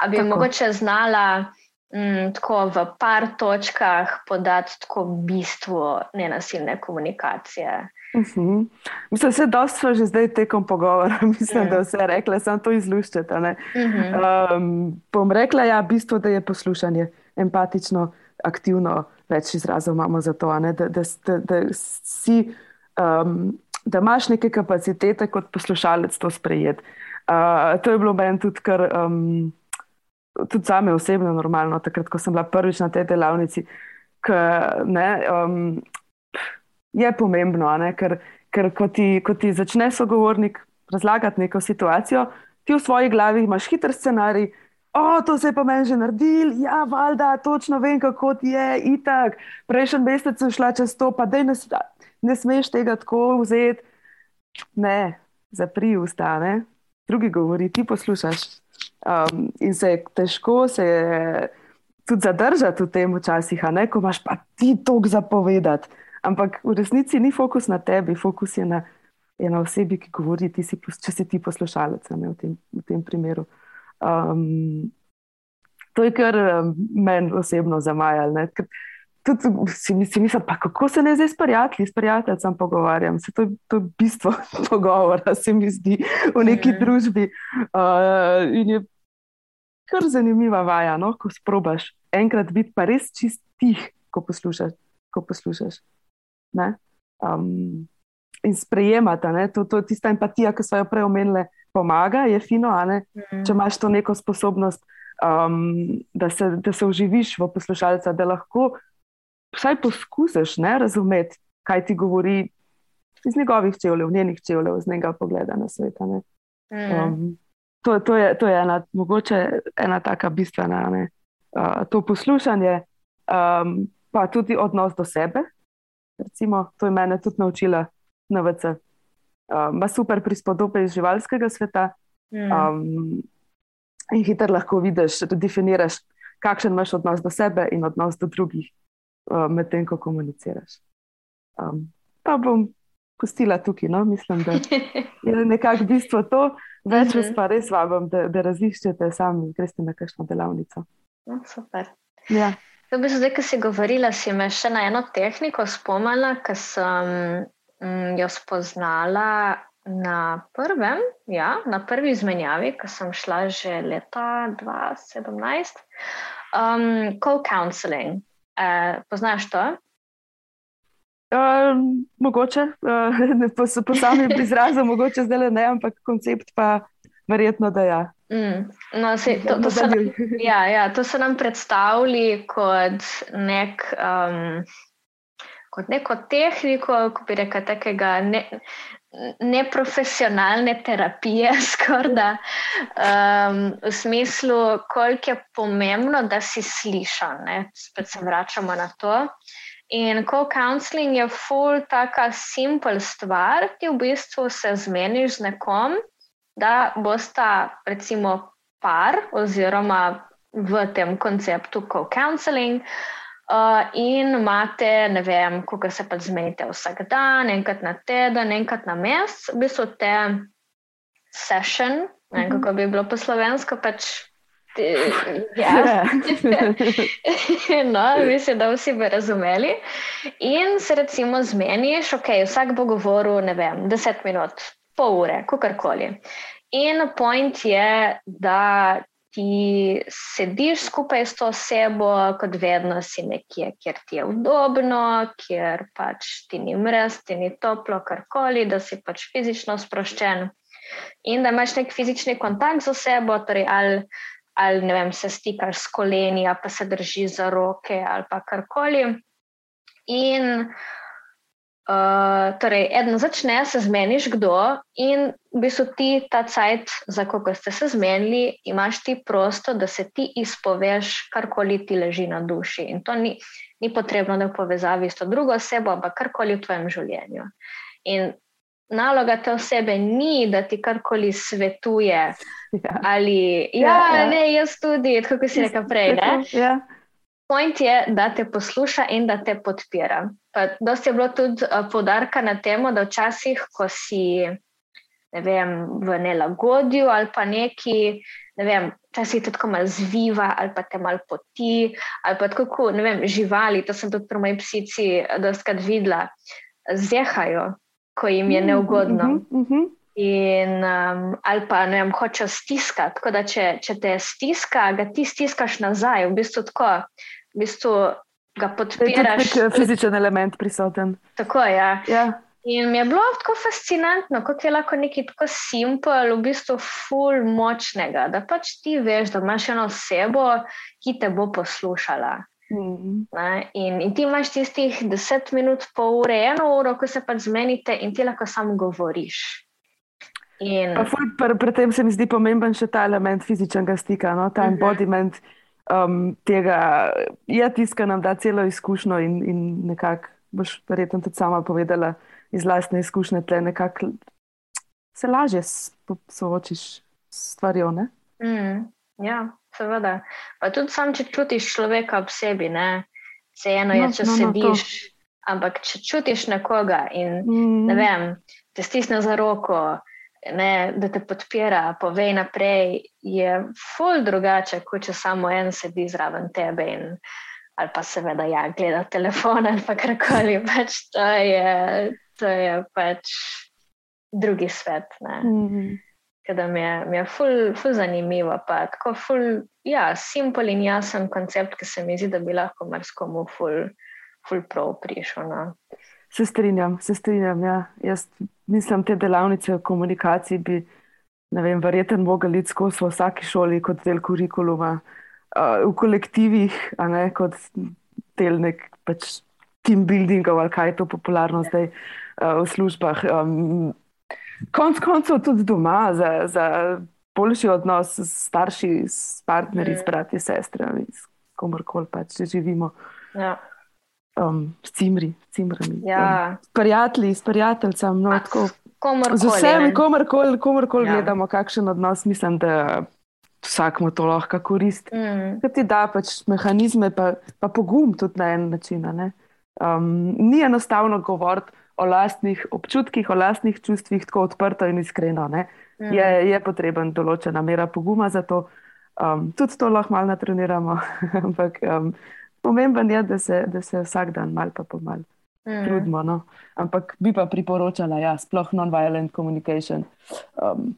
a bi Tako. mogoče znala mm, tako v par točkah podati tako bistvo nenasilne komunikacije. Uh mhm. -huh. Mislim, da se dosta že zdaj tekom pogovora, mislim, -huh. da vse rekla, samo to izluščete. Uh -huh. um, bom rekla, ja, bistvo, da je poslušanje empatično, aktivno, več izrazov imamo za to, da, da, da, da, si, um, da imaš neke kapacitete kot poslušalec to sprejeti. Uh, to je bilo meni tudi, kar, um, tudi za me osebno normalno, takrat, ko sem bila prvič na tej delavnici. K, ne, um, je pomembno, ker, ker ko, ti, ko ti začne sogovornik razlagati neko situacijo, ti v svoji glavi imaš hiter scenarij. O, to se je pa meni že naredil, ja, valjda, točno vem, kako je, itak. Prejšnji mesec sem šla čez to, pa ne, ne smeš tega tako vzeti. Ne, zapri usta, ne. drugi govori, ti poslušaš. Um, in se je težko se je tudi zadržati v tem včasih, ko imaš pa ti tok zapovedati. Ampak v resnici ni fokus na tebi, fokus je na, je na osebi, ki govori, si, če si ti poslušalec ne, v, tem, v tem primeru. Um, to je kar meni osebno zamajalo. Tudi si, si mislim, pa kako se ne zdaj s prijatelji, s prijateljem pogovarjam. Se to, to je bistvo pogovora, se mi zdi, v neki mm. družbi. Uh, in je kar zanimiva vaja, no? ko sprobaš enkrat biti pa res čistih, ko poslušaš. Ko poslušaš um, in sprejemata. To, to, tista empatija, ki so jo prej omenili, pomaga, je fino, mm. če imaš to neko sposobnost, um, da, se, da se uživiš v poslušalca, da lahko vsaj poskusiš razumeti, kaj ti govori iz njegovih čevljev, njenih čevljev, z njega pogleda na svet. Mm. Um, to, to, je, to je ena, mogoče ena taka bistvena, uh, to poslušanje, um, pa tudi odnos do sebe, recimo, to je mene tudi naučila NVC. Ima um, super prispodobe iz živalskega sveta mm. um, in hitro lahko vidiš, da definiraš, kakšen imaš odnos do sebe in odnos do drugih, uh, medtem ko komuniciraš. Um, pa bom pustila tukaj, no? mislim, da je nekako bistvo to. Več vas mhm. pa res vabim, da, da raziščete sami in greste na kakšno delavnico. No, super. Ja. V bistvu, zdaj, ko si govorila, si me še na eno tehniko spomnila, ki sem mm, jo spoznala na, prvem, ja, na prvi izmenjavi, ko sem šla že leta 2017. Um, Co-counseling. Uh, poznaš to? Uh, mogoče, uh, po, po samem izrazu, mogoče zdaj le ne, ampak koncept pa verjetno da ja. Mm, no, se, to, to, so nam, ja, ja, to so nam predstavili kot, nek, um, kot neko tehniko, ko bi rekel, takega ne, neprofesionalne terapije, skorda, um, v smislu, koliko je pomembno, da si slišan. Ne? Spet se vračamo na to. In co-counseling je full, taka simpel stvar, ti v bistvu se zmeniš z nekom da bosta recimo par oziroma v tem konceptu co-counseling uh, in imate, ne vem, kako se pa zmenite vsak dan, enkrat na teden, enkrat na mesec, v bistvu te session, ne vem, kako bi bilo po slovensko, pač. Ja. no, mislim, da vsi bi razumeli. In se recimo zmeniš, ok, vsak bo govoril, ne vem, deset minut, pol ure, kakorkoli. In point je, da ti sediš skupaj s to osebo, kot vedno si nekje, kjer ti je udobno, kjer pač ti ni mrz, ti ni toplo, karkoli, da si pač fizično sproščen. In da imaš nek fizični kontakt z osebo, torej ali, ali vem, se stikaš s koleni, pa se držiš za roke, ali pa karkoli. In Uh, torej, eden začne, se zmeniš, kdo, in v bistvu ti ta cajt, za koga ste se zmenili, imaš ti prosto, da se ti izpoveš, karkoli ti leži na duši. In to ni, ni potrebno, da v povezavi s to drugo osebo, ampak karkoli v tvojem življenju. In naloga te osebe ni, da ti karkoli svetuje. Ja. Ali, ja, Ja, ja. ne, jaz tudi, tako si rekel prej. Ne? Ja. Point je, da te posluša in da te podpira. Pa Dosti je bilo tudi uh, poudarka na tem, da včasih, ko si ne vem, v nelagodju ali pa neki, ne vem, včasih te tako malo zviva ali pa te malo poti, ali pa tako, kot, ne vem, živali, to sem tudi pri moji psici dostakrat videla, zehajo, ko jim je neugodno. Mhm, mhm. In, um, ali pa ne vem, hočejo stiskati. Tako da, če, če te stiska, ga ti stiskaš nazaj, v bistvu tako, v bistvu ga je podpiraš. nek eh, fizičen element prisoten. Tako, ja. Ja. In mi je bilo tako fascinantno, kako je lahko nekaj tako simpel, v bistvu ful močnega, da pač ti veš, da imaš eno osebo, ki te bo poslušala. Mhm. Ne? In, in ti imaš tistih deset minut, pol ure, eno uro, ko se pač zmenite in ti lahko samo govoriš. In, Pa ful, pri, pri tem se mi zdi pomemben še ta element fizičnega stika, no? ta Mhm. embodiment um, tega. Je tisto, kar nam da celo izkušnjo in, in nekako boš verjetno tudi sama povedala iz lastne izkušnje, tle nekako se lažje soočiš s stvarjo. Ne? Mm, ja, seveda. Pa tudi sam, če čutiš človeka ob sebi, ne, vseeno je, No, če no, no, sediš. Ampak, če čutiš nekoga in Mm. ne vem, te stisne za roko, ne, da te podpira, pove naprej, je ful drugače, kot če samo en sedi zraven tebe in ali pa seveda ja, gleda telefon ali pa karkoli. Pač to je, to je pač drugi svet. Ne. Mm. Ker da mi je, mi je ful, ful zanimivo, pa tako ful, ja, simpel in jasen koncept, ki se mi zdi, da bi lahko marsikomu ful, ful prav prišel. No. Se strinjam, se strinjam. Ja. Jaz mislim, te delavnice o komunikaciji bi, vem, verjetno mogli iti skozi v vsaki šoli kot del kurikuluma, uh, v kolektivih, a ne kot del nek pač team buildingov ali kaj je to popularno zdaj uh, v službah. Um, konc koncev tudi doma za, za boljši odnos s starši, s partnerji, s Mm. brati, sestrami, s komorkoli pač, živimo. Ja, Um, s cimri, cimrami. Um, ja. s prijatelji, s prijateljcem. No, tako, komorkoli. z vsemi, komorkoli, komorkoli Ja. gledamo, kakšen odnos, mislim, da vsakmu to lahko koristi. Mm, Ker ti da pač mehanizme, pa, pa pogum tudi na en način. Um, ni enostavno govoriti o lastnih občutkih, o lastnih čustvih tako odprto in iskreno. ne. mm, Je, je potreben določena mera poguma za to. Um, tudi to lahko malo natreniramo, ampak um, pomemben je, da se, da se vsak dan mal pa pomal mm, trudimo. No. Ampak bi pa priporočala, ja, sploh non-violent communication. Um,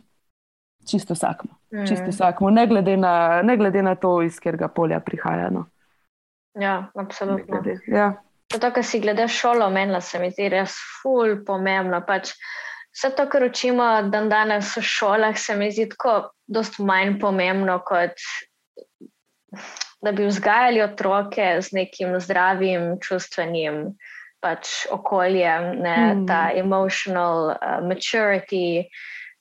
čisto vsakmu, mm. čisto vsakmu, ne glede na, ne glede na to, iz katerega polja prihaja. No. Ja, absolutno. glede- Ja. Zato, kar si glede šolo omenila, se mi zdi res ful pomembno. Pač vse to, kar učimo dan danes v šolah, se mi zdi tako dost manj pomembno, kot da bi vzgajali otroke z nekim zdravim čustvenim pač okoljem, ne, Mm. ta emotional uh, maturity,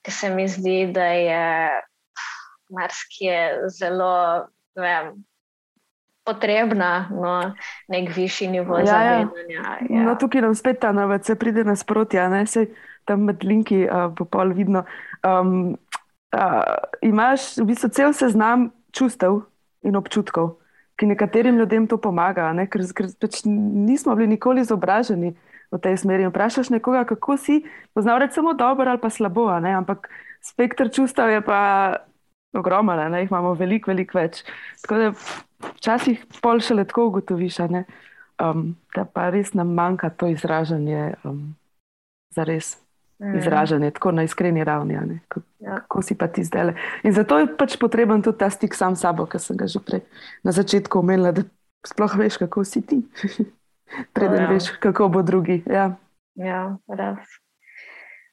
ki se mi zdi, da je marsikje zelo, vem, potrebna, no, nek višji nivo Ja, ja. zavedanja. Ja. No, tukaj nam spet ta novac, se pride nasprotja, ne se tam med linki uh, bo pol vidno. Um, uh, imaš v bistvu cel seznam čustev in občutkov, ki nekaterim ljudem to pomaga, ne? ker, ker pač nismo bili nikoli izobraženi v tej smeri. In Vprašaš nekoga, kako si, poznal reči samo dobro ali pa slabo, ampak spektr čustev je pa ogromen, a ne? jih imamo veliko, veliko več. Tako da včasih pol še letko ugotoviš, um, da pa res nam manjka to izražanje, um, za res. Izražanje, tako na iskreni ravni. Kako, Ja. kako si pa ti zdaj. In zato je pač potreben tudi ta stik sam s sabo, ki sem ga že prej na začetku omenila, da sploh veš, kako si ti. Preden ja. veš, kako bo drugi. Ja. Ja, res.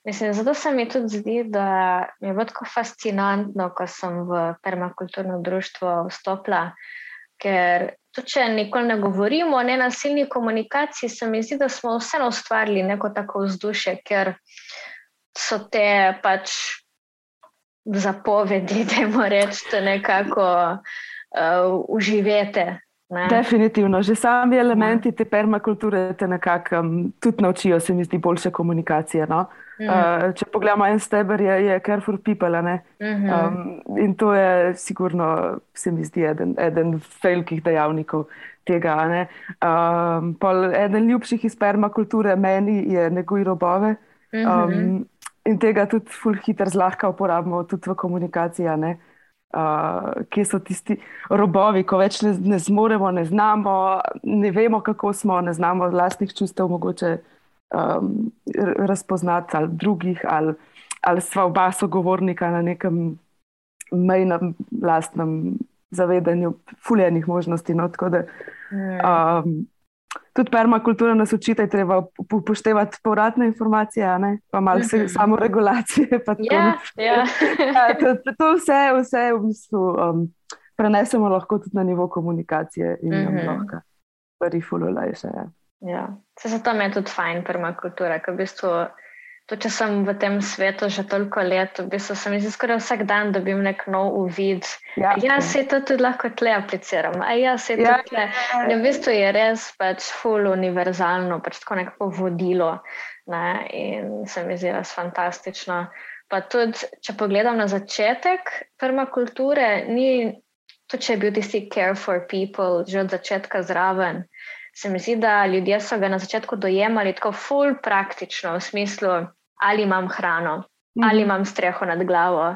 Mislim, zato se mi tudi zdi, da je bilo tako fascinantno, ko sem v permakulturno društvo vstopila, ker tudi če nikoli ne govorimo o nenasilni komunikaciji, se mi zdi, da smo vseeno ustvarili neko tako vzdušje, ker so te pač zapovedi, da jim rečete, nekako uh, uživete. Ne? Definitivno, že sami elementi te permakulture te nekako um, tudi naučijo, se mi zdi, boljše komunikacije. No? Uh, če pogledamo en steber, je, je care for people. Mm -hmm. um, in to je sigurno, se mi zdi, eden, eden velikih dejavnikov tega. Um, eden ljubših iz permakulture meni je neguj robove. -hmm. um, in tega tudi ful hitro zlahka uporabimo tudi v komunikaciji. Uh, kje so tisti robovi, ko več ne, ne zmoremo, ne znamo, ne vemo, kako smo, ne znamo vlastnih čustev, mogoče um, razpoznati ali drugih, ali, ali sva oba sogovornika na nekem mejnem, lastnem zavedanju, fuljenih možnosti. No, da, um, tudi permakultura nas uči, da je treba upoštevati povratne informacije, ne? pa malo mm -hmm. samo regulacije. Ja, ja. ja, to, to vse, vse v bistvu um, prenesemo lahko tudi na nivo komunikacije in mm -hmm. lahko stvari fululajše. Ja. Ja. Se zato mi je tudi fajn permakultura, ker v bistvu to, če sem v tem svetu že toliko let, v bistvu se mi zdi skoraj vsak dan dobim nek nov uvid. Ja, ja se to tudi lahko tle apliciram. A ja, se to ja, tle. In v bistvu je res pač full univerzalno, pač tako neko vodilo. Ne? In se mi zdi res fantastično. Pa tudi, če pogledam na začetek permakulture, ni to, če je bil tisti care for people že od začetka zraven se mi zdi, da ljudje so ga na začetku dojemali tako ful praktično, v smislu, ali imam hrano, mm. ali imam streho nad glavo,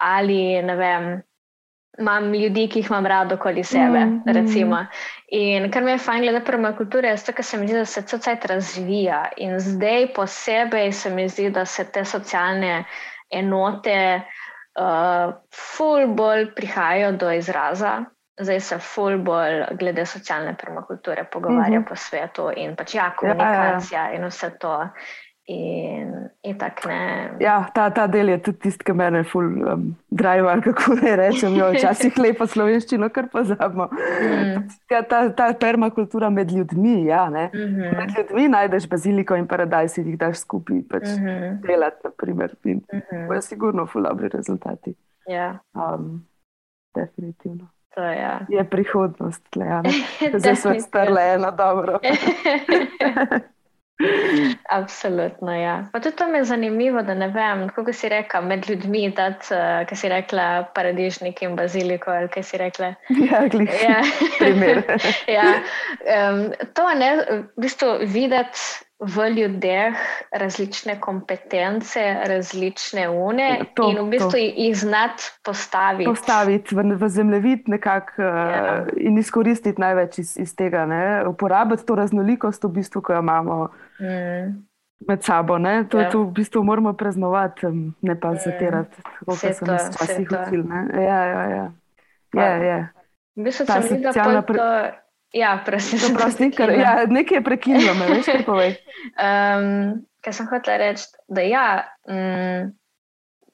ali ne vem. Imam ljudi, ki jih imam rado okoli sebe. Mm, in kar mi je fajn, glede permakulture, je to, kar se mi zdi, da se vse čas razvija. In zdaj posebej se mi zdi, da se te socialne enote, uh, ful bolj prihajajo do izraza zdaj se ful bolj glede socialne permakulture pogovarja mhm. -huh. po svetu in pač ja, komunikacija ja, ja, ja. in vse to. In, in ne... ja, ta, ta del je tudi tisti, ki me je ful um, drive, kako ne rečem. Jo, včasih lepo slovenščino, kar pozabimo. Mm. Ja, ta, ta permakultura med ljudmi. Ja, mm -hmm. Med ljudmi najdeš baziliko in paradajz in jih daš skupaj pač mm -hmm. delati. Naprimer, in mm -hmm. To je sigurno ful dobri rezultati. Ja. Um, definitivno to ja. je prihodnost, ja. zdaj smo strle eno dobro. Absolutno, ja. Pa tudi to mi je zanimivo, da ne vem, kako si rekla med ljudmi, da uh, eh, si rekla paradižnik in baziliko, ali kaj si rekla. Ja, glih. Ja. Ja. Um, to ne, v bistvu videti v ljudeh različne kompetence, različne une to, in v bistvu to. jih znati postaviti. Postaviti v, v zemljevid nekako ja. uh, in izkoristiti največ iz, iz tega. Ne? Uporabiti to raznolikost, v bistvu, ki jo imamo. Mm. Med sabo, ne? to, ja. to v bistvu moramo praznovati, ne pa mm. zatirati, kot so nas včasih učili. Ja, ja, ja. ja, ja. V bistvu se mi zdi, da je to. Ja, prosim. prosim kar, ja, nekaj je prekinilo, me veš, kaj povej. Um, kaj sem hotel reči, da ja, um,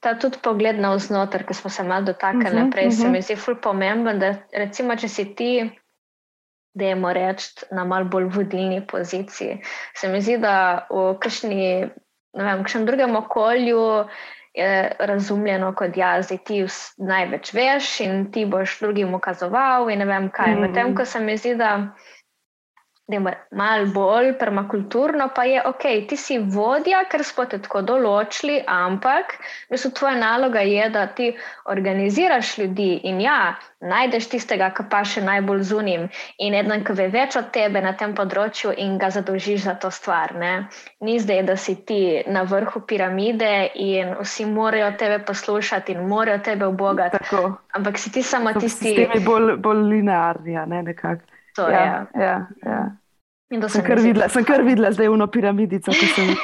ta tudi pogled na vznoter, ki smo se malo dotaknili uh mhm, -huh, naprej, uh -huh. se mhm. mi zdi ful pomemben, da recimo, če si ti, da je moraš reči na mal bolj vodilni poziciji, se mi zdi, da v kakšni, ne vem, kakšnem drugem okolju je razumljeno kot jaz, da ti največ veš in ti boš drugim ukazoval. In ne vem kaj. Mm. Medtem ko se mi zdi, da malo bolj permakulturno, pa je ok, ti si vodja, ker smo te tako določili, ampak mislim, tvoja naloga je, da ti organiziraš ljudi in ja, najdeš tistega, ki pa še najbolj zunim in eden, ki ve več od tebe na tem področju in ga zadolžiš za to stvar. Ne? Ni zdaj, da si ti na vrhu piramide in vsi morajo tebe poslušati in morajo tebe obogati. Ampak si ti samo tisti, ki si bolj, bolj linearni, ne nekako. To, ja, ja. Ja, ja. Sem kar, videla, sem kar videla zdaj v piramidico, ki sem jih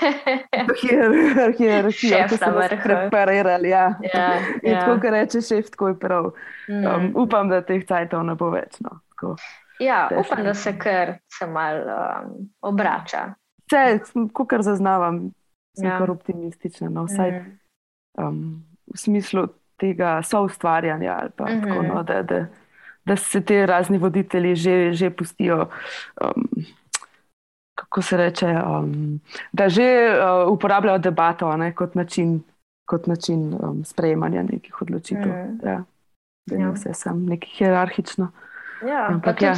preparala. Ja. Ja, ja. Tako, kar reče šef, tako je prav. Mm. Um, upam, da teh cajtov ne bo več. No. Tako, ja, upam, da se kar se mal um, obrača. Vse, kar zaznavam, sem ja. kar optimistična. No, vsaj, mm. um, v smislu tega soustvarjanja ali pa mm -hmm. tako, no, da. da da se ti razni voditelji že, že pustijo, um, kako se reče, um, da že uh, uporabljajo debato ne, kot način, kot način um, sprejemanja nekih odločitev. Mm. Ja. Da ja. vse samo nekaj hierarhično. Ja, Ampak, ja.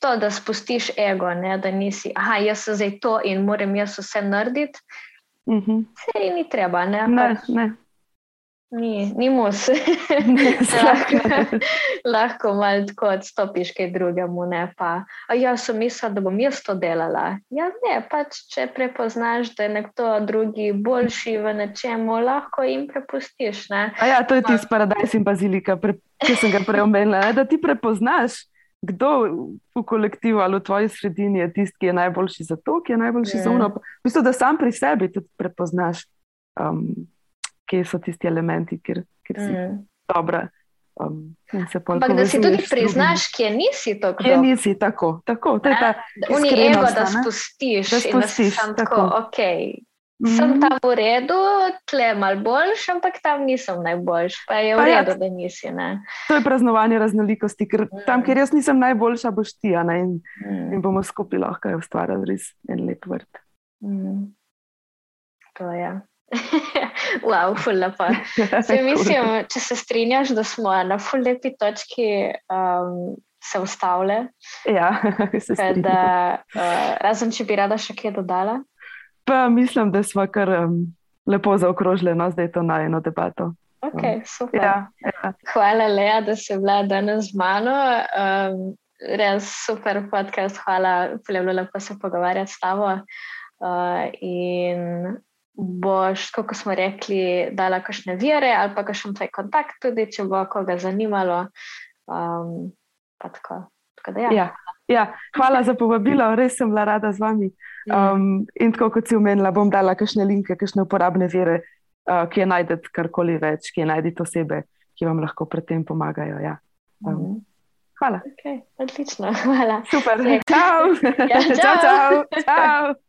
to, da spustiš ego, ne, da nisi, aha, jaz sem zdaj to in moram jaz vse narediti. Uh -huh. Sej ni treba, ne. Ne, pač ne. Ni, ni mus. Lahko lahko malo tako odstopiš kaj drugemu. Ne, pa, "A jaz sem mislila, da bom jaz to delala. Ja, ne, pač, če prepoznaš, da je nekdo drugi boljši v nečemu, lahko jim prepustiš. Ne. A ja, to je tisti paradajz in bazilika, pre, ki sem ga prej omenila. ne, Da ti prepoznaš, kdo v kolektivu ali v tvoji sredini je tisti, ki je najboljši za to, ki je najboljši za Mm. uno. V bistvu, da sam pri sebi tudi prepoznaš, um, kje so tisti elementi, kjer, kjer si mm. Mm. dobra. Um, Ampak da si tudi priznaš, kje nisi to, Kje nisi tako, tako. To je ta ego, da spustiš, Da in da si spustiš, sam tako. tako, ok, sem Mhm. tam v redu, tle mal boljš, ampak tam nisem najboljš, pa je v Pa ja, redu, da nisi. Ne? To je praznovanje raznolikosti, ker Mm. tam, kjer jaz nisem najboljša, boš ti, ne, in, Mm. in bomo skupaj lahko ustvarjali res en lep vrt. Mm. To je. wow, ful lepo. Se mislim, če se strinjaš, da smo na ful lepi točki um, se ustavile, Ja, se strinjam. da, uh, razen če bi rada še kaj dodala. Pa mislim, da smo kar um, lepo zaokrožili, no, zdaj to na eno debato. Ok, super. Ja, ja. Hvala, Lea, da si bila danes z mano. Um, res super podcast, hvala, bilo lepo se pogovarjati s tabo. Uh, in boš, kot smo rekli, dala kakšne vire ali pa kakšen tvoj kontakt, tudi če bo koga zanimalo. Um, tako. tako da, ja. Ja, ja. Hvala za povabilo, res sem bila rada z vami. Mm. Um, in tako kot si omenila, bom dala kakšne linke, kakšne uporabne vire, uh, ki je najdete karkoli več, ki je najdete osebe, ki vam lahko pri tem pomagajo. Ja. Um, Mhm. hvala. Okay, odlično, hvala. Super. Ok. Čau. Ja, čau, čau. čau. čau.